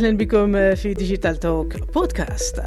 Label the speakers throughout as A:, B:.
A: أهلا بكم في Digital Talk بودكاست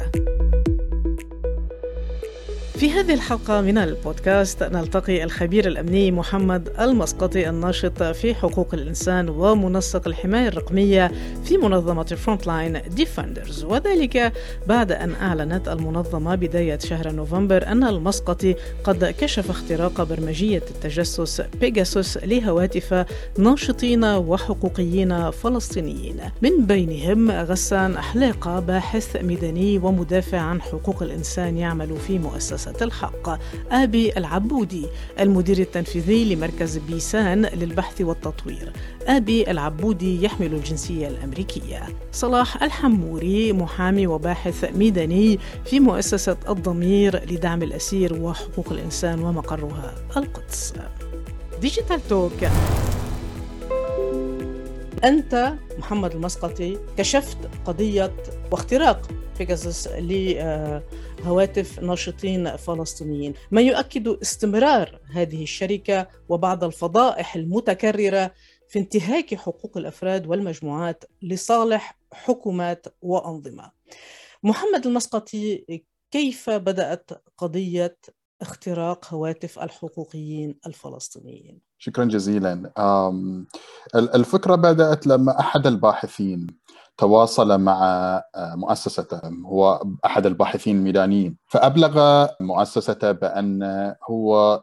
A: في هذه الحلقة من البودكاست نلتقي الخبير الأمني محمد المسقطي الناشط في حقوق الإنسان ومنسق الحماية الرقمية في منظمة Front Line Defenders وذلك بعد أن أعلنت المنظمة بداية شهر نوفمبر أن المسقطي قد كشف اختراق برمجية التجسس بيجاسوس لهواتف ناشطين وحقوقيين فلسطينيين. من بينهم غسان أحلاقة باحث ميداني ومدافع عن حقوق الإنسان يعمل في مؤسسة الحق آبي العبودي المدير التنفيذي لمركز بيسان للبحث والتطوير. آبي العبودي يحمل الجنسية الأمريكية. صلاح الحموري محامي وباحث ميداني في مؤسسة الضمير لدعم الأسير وحقوق الإنسان ومقرها القدس. ديجيتال توك أنت محمد المسقطي كشفت قضية واختراق بيجاسوس لهواتف ناشطين فلسطينيين ما يؤكد استمرار هذه الشركة وبعض الفضائح المتكررة في انتهاك حقوق الأفراد والمجموعات لصالح حكومات وأنظمة. محمد المسقطي كيف بدأت قضية اختراق هواتف الحقوقيين الفلسطينيين؟
B: شكرا جزيلا. الفكرة بدأت لما أحد الباحثين تواصل مع مؤسسته هو أحد الباحثين الميدانيين فأبلغ مؤسسته بأن هو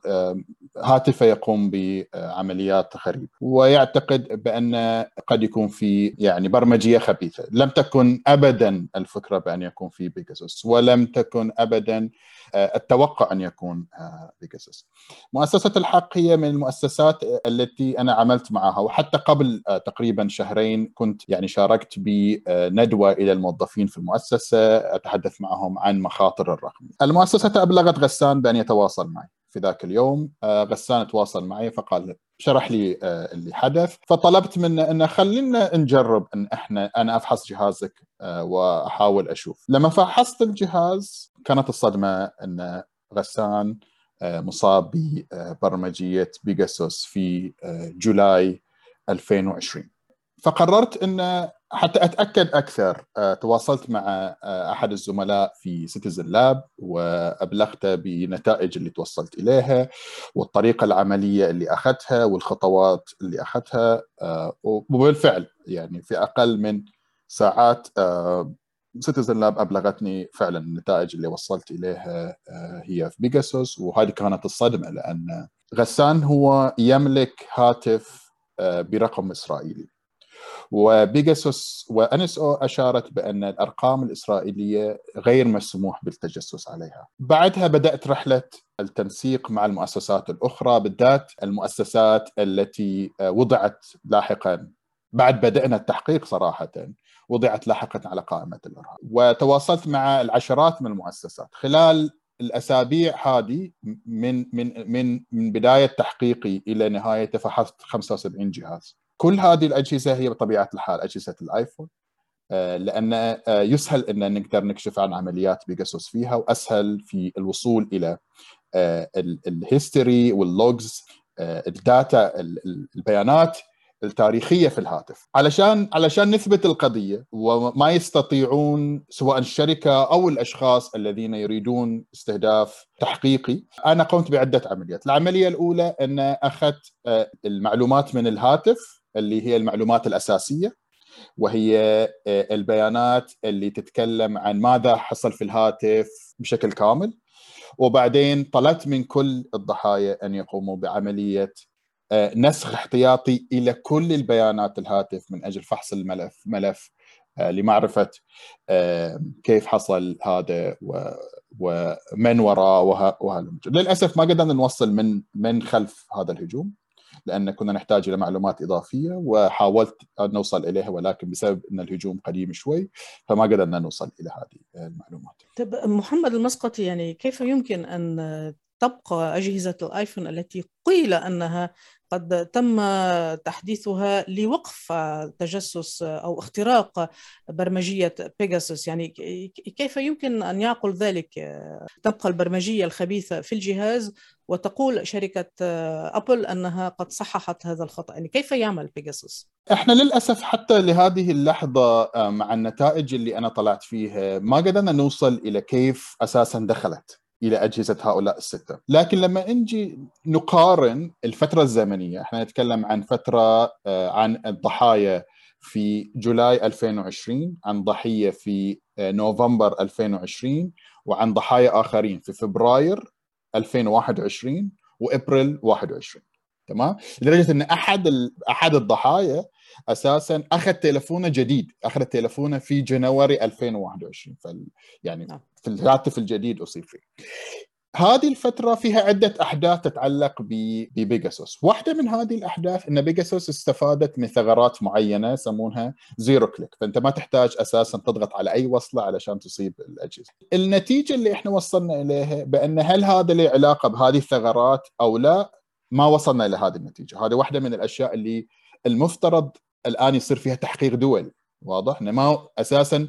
B: هاتفه يقوم بعمليات تخريب ويعتقد بأن قد يكون في يعني برمجية خبيثة. لم تكن ابدا الفكرة بأن يكون في بيجاسوس ولم تكن ابدا التوقع أن يكون بيجاسوس. مؤسسة الحق هي من المؤسسات التي أنا عملت معها. وحتى قبل تقريبا شهرين كنت يعني شاركت بندوة إلى الموظفين في المؤسسة أتحدث معهم عن مخاطر الرقم. المؤسسة أبلغت غسان بأن يتواصل معي. في ذاك اليوم غسان تواصل معي فقال شرح لي اللي حدث. فطلبت منه إنه خلينا نجرب إن إحنا أنا أفحص جهازك وأحاول أشوف. لما فحصت الجهاز كانت الصدمة إن غسان مصاب ببرمجية بيجاسوس في جولاي 2020 فقررت ان حتى أتأكد أكثر تواصلت مع أحد الزملاء في سيتيزن لاب وابلغته بنتائج اللي توصلت إليها والطريقة العملية اللي أخذتها والخطوات اللي أخذتها وبالفعل يعني في أقل من ساعات Citizen Lab أبلغتني فعلا النتائج اللي وصلت إليها هي في بيجاسوس وهذه كانت الصدمة لأن غسان هو يملك هاتف برقم إسرائيلي. وبيجاسوس و NSO أشارت بأن الأرقام الإسرائيلية غير مسموح بالتجسس عليها. بعدها بدأت رحلة التنسيق مع المؤسسات الأخرى بالذات المؤسسات التي وضعت لاحقا. بعد بدأنا التحقيق صراحة وضعت لاحقا على قائمة الأرهاب. وتواصلت مع العشرات من المؤسسات. خلال الأسابيع هذه من من من من بداية تحقيقي إلى نهايته فحصت 75 جهاز. كل هذه الأجهزة هي بطبيعة الحال أجهزة الآيفون لأن يسهل إن نقدر نكشف عن عمليات بيجاسوس فيها وأسهل في الوصول إلى ال history وال logs الداتا البيانات التاريخية في الهاتف. علشان علشان نثبت القضية وما يستطيعون سواء الشركة أو الأشخاص الذين يريدون استهداف تحقيقي أنا قمت بعدة عمليات. العملية الأولى أن أخذت المعلومات من الهاتف اللي هي المعلومات الأساسية وهي البيانات اللي تتكلم عن ماذا حصل في الهاتف بشكل كامل. وبعدين طلبت من كل الضحايا أن يقوموا بعملية نسخ احتياطي إلى كل البيانات الهاتف من أجل فحص الملف ملف لمعرفة كيف حصل هذا ومن وراء وهذا للأسف ما قدرنا نوصل من من خلف هذا الهجوم. لأن كنا نحتاج إلى معلومات إضافية وحاولت أن نوصل إليها ولكن بسبب أن الهجوم قديم شوي فما قدرنا نوصل إلى هذه المعلومات.
A: طب محمد المسقطي يعني كيف يمكن أن تبقى أجهزة الآيفون التي قيل أنها قد تم تحديثها لوقف تجسس أو اختراق برمجية بيجاسوس يعني كيف يمكن أن يعقل ذلك تبقى البرمجية الخبيثة في الجهاز وتقول شركة أبل أنها قد صححت هذا الخطأ يعني كيف يعمل بيجاسوس؟
B: إحنا للأسف حتى لهذه اللحظة آه، مع النتائج اللي أنا طلعت فيها ما قدرنا نوصل إلى كيف أساسا دخلت إلى أجهزة هؤلاء الستة، لكن لما نجي نقارن الفترة الزمنية، إحنا نتكلم عن فترة آه، عن الضحايا في جولاي 2020 عن ضحية في آه، نوفمبر 2020 وعن ضحايا آخرين في فبراير 2021 وإبريل 21 تمام؟ لدرجة إن أحد أحد الضحايا أساسا أخذ تليفونه جديد. أخذ تليفونه في January 2021 فال يعني نعم. في الهاتف الجديد اصيب فيه. هذه الفترة فيها عدة أحداث تتعلق ببيجاسوس واحدة من هذه الأحداث أن بيجاسوس استفادت من ثغرات معينة يسمونها zero click فأنت ما تحتاج أساسا تضغط على أي وصلة علشان تصيب الأجهزة. النتيجة اللي إحنا وصلنا إليها بأن هل هذا له علاقة بهذه الثغرات أو لا ما وصلنا إلى هذه النتيجة. هذه واحدة من الأشياء اللي المفترض الآن يصير فيها تحقيق دولي واضح؟ ما أساسا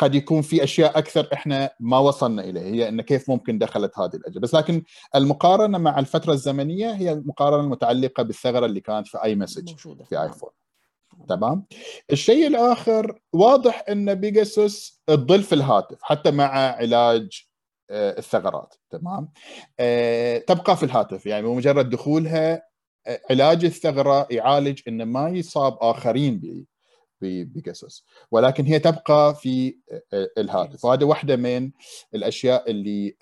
B: قد يكون في أشياء أكثر إحنا ما وصلنا إليه هي إن كيف ممكن دخلت هذه الأجهزة. بس لكن المقارنة مع الفترة الزمنية هي المقارنة المتعلقة بالثغرة اللي كانت في iMessage في نعم. ايفون تمام؟ الشيء الآخر واضح إن بيجاسوس تضل في الهاتف حتى مع علاج آه، الثغرات. تمام؟ آه، تبقى في الهاتف يعني بمجرد دخولها آه، علاج الثغرة يعالج ان ما يصاب آخرين بقصص. ولكن هي تبقى في الهاتف. وهذه واحدة من الأشياء اللي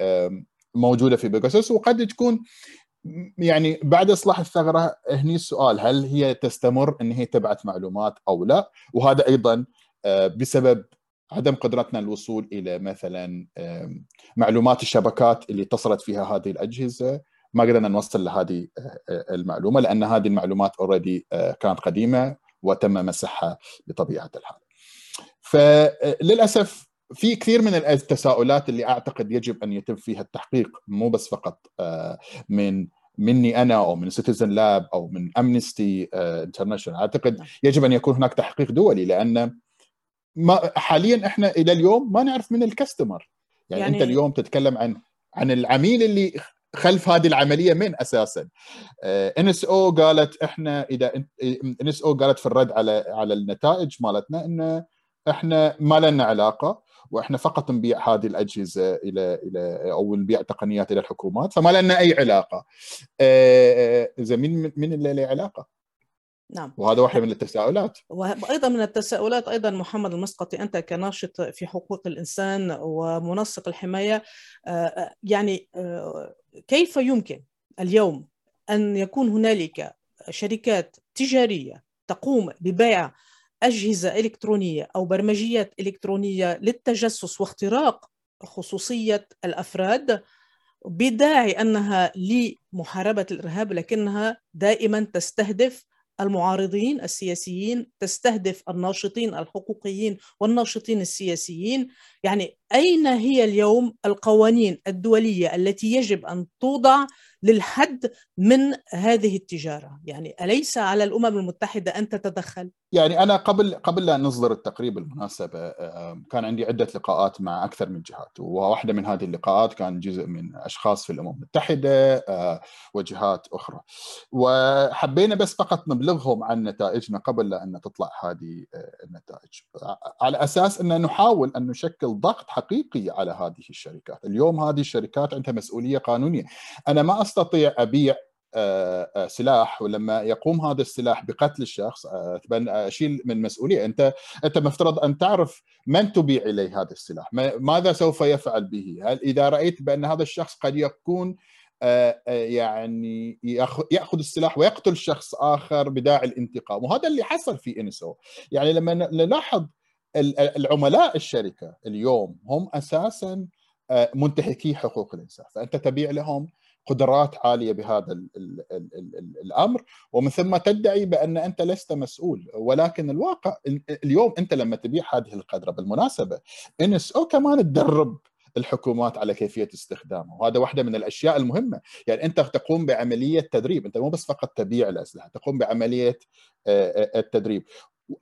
B: موجودة في بيجاسوس وقد تكون يعني بعد إصلاح الثغرة هني السؤال هل هي تستمر إن هي تبعث معلومات أو لا؟ وهذا أيضا بسبب عدم قدرتنا الوصول إلى مثلا معلومات الشبكات اللي اتصلت فيها هذه الأجهزة. ما قدرنا نوصل لهذه المعلومة لأن هذه المعلومات already كانت قديمة. وتم مسحها بطبيعة الحال. فللأسف في كثير من التساؤلات اللي أعتقد يجب أن يتم فيها التحقيق مو بس فقط آه، من مني أنا أو من Citizen Lab أو من Amnesty International أعتقد نعم. يجب أن يكون هناك تحقيق دولي لأن ما حاليا إحنا إلى اليوم ما نعرف من ال customer يعني, يعني انت اليوم تتكلم عن عن العميل اللي خلف هذه العملية من أساسا. NSO قالت إحنا إذا NSO قالت في الرد على على النتائج مالتنا إن إحنا ما لنا علاقة وإحنا فقط نبيع هذه الأجهزة إلى إلى أو نبيع تقنيات إلى الحكومات فما لنا أي علاقة. إذا من من اللي له علاقة؟ نعم. وهذا واحد من التساؤلات.
A: وأيضا من التساؤلات أيضا محمد المسقطي أنت كناشط في حقوق الإنسان ومنسق الحماية آه، يعني آه، كيف يمكن اليوم أن يكون هنالك شركات تجارية تقوم ببيع أجهزة إلكترونية أو برمجيات إلكترونية للتجسس واختراق خصوصية الأفراد بداعي أنها لمحاربة الإرهاب لكنها دائما تستهدف المعارضين السياسيين تستهدف الناشطين الحقوقيين والناشطين السياسيين. يعني أين هي اليوم القوانين الدولية التي يجب أن توضع للحد من هذه التجارة؟ يعني أليس على الأمم المتحدة أن تتدخل؟
B: يعني أنا قبل قبل لا نصدر التقرير بالمناسبه كان عندي عدة لقاءات مع أكثر من جهات وواحدة من هذه اللقاءات كان جزء من أشخاص في الأمم المتحدة وجهات أخرى. وحبينا بس فقط نبلغهم عن نتائجنا قبل أن تطلع هذه النتائج. على أساس أن نحاول أن نشكل ضغط حقيقي على هذه الشركات. اليوم هذه الشركات عندها مسؤولية قانونية. أنا ما أستطيع أبيع آه، آه، سلاح ولما يقوم هذا السلاح بقتل الشخص آه، أشيل من مسؤولية. أنت أنت مفترض أن تعرف من تبيع إليه هذا السلاح. ماذا سوف يفعل به؟ هل إذا رأيت بأن هذا الشخص قد يكون يعني يأخذ السلاح ويقتل شخص آخر بداعي الانتقام؟ وهذا اللي حصل في انسو يعني لما نلاحظ العملاء الشركة اليوم هم أساسا منتهكي حقوق الإنسان. فأنت تبيع لهم قدرات عالية بهذا ال ال ال ال الأمر. ومن ثم تدعي بأن أنت لست مسؤول. ولكن الواقع اليوم أنت لما تبيع هذه القدرة بالمناسبة إن أو كمان تدرب الحكومات على كيفية استخدامه. وهذا واحدة من الأشياء المهمة. يعني أنت تقوم بعملية تدريب. أنت مو بس فقط تبيع الأسلحة تقوم بعملية التدريب.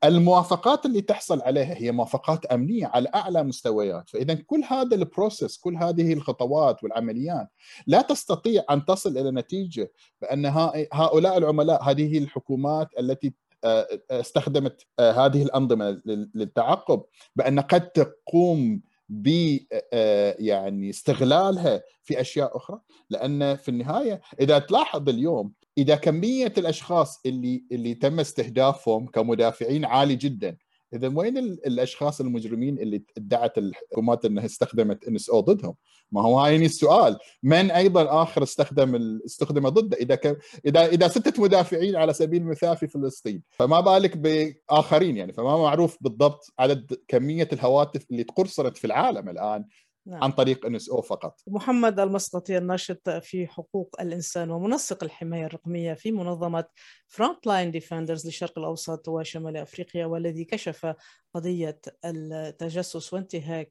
B: الموافقات اللي تحصل عليها هي موافقات أمنية على أعلى مستويات، فإذا كل هذا البروسيس كل هذه الخطوات والعمليات لا تستطيع أن تصل إلى نتيجة بأن هؤلاء العملاء هذه الحكومات التي آه، استخدمت آه، هذه الأنظمة للتعقب بأن قد تقوم ب آه، يعني استغلالها في أشياء أخرى. لأن في النهاية إذا تلاحظ اليوم إذا كمية الأشخاص اللي اللي تم استهدافهم كمدافعين عالي جدا اذا وين الأشخاص المجرمين اللي ادعت الحكومات إنها استخدمت ان اس أو ضدهم؟ ما هو هاي السؤال، من أيضا آخر استخدم استخدم ضده إذا. اذا إذا ستة مدافعين على سبيل المثال في فلسطين، فما بالك بآخرين يعني فما معروف بالضبط عدد كمية الهواتف اللي تقرصنت في العالم الآن نعم. عن طريق NSO فقط.
A: محمد المسقطي الناشط في حقوق الإنسان ومنسق الحماية الرقمية في منظمة Front Line Defenders للشرق الأوسط وشمال أفريقيا والذي كشف قضية التجسس وانتهاك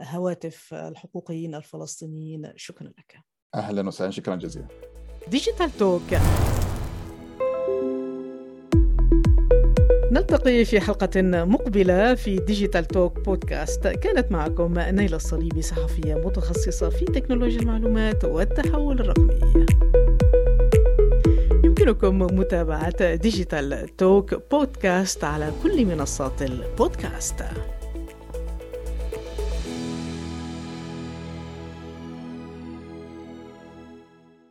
A: الهواتف الحقوقيين الفلسطينيين شكرا لك.
B: أهلا وسهلا شكرا جزيلا.
A: Digital Talk نلتقي في حلقة مقبلة في Digital Talk بودكاست كانت معكم نايلة الصليبي صحفية متخصصة في تكنولوجيا المعلومات والتحول الرقمي. يمكنكم متابعة Digital Talk بودكاست على كل منصات البودكاست.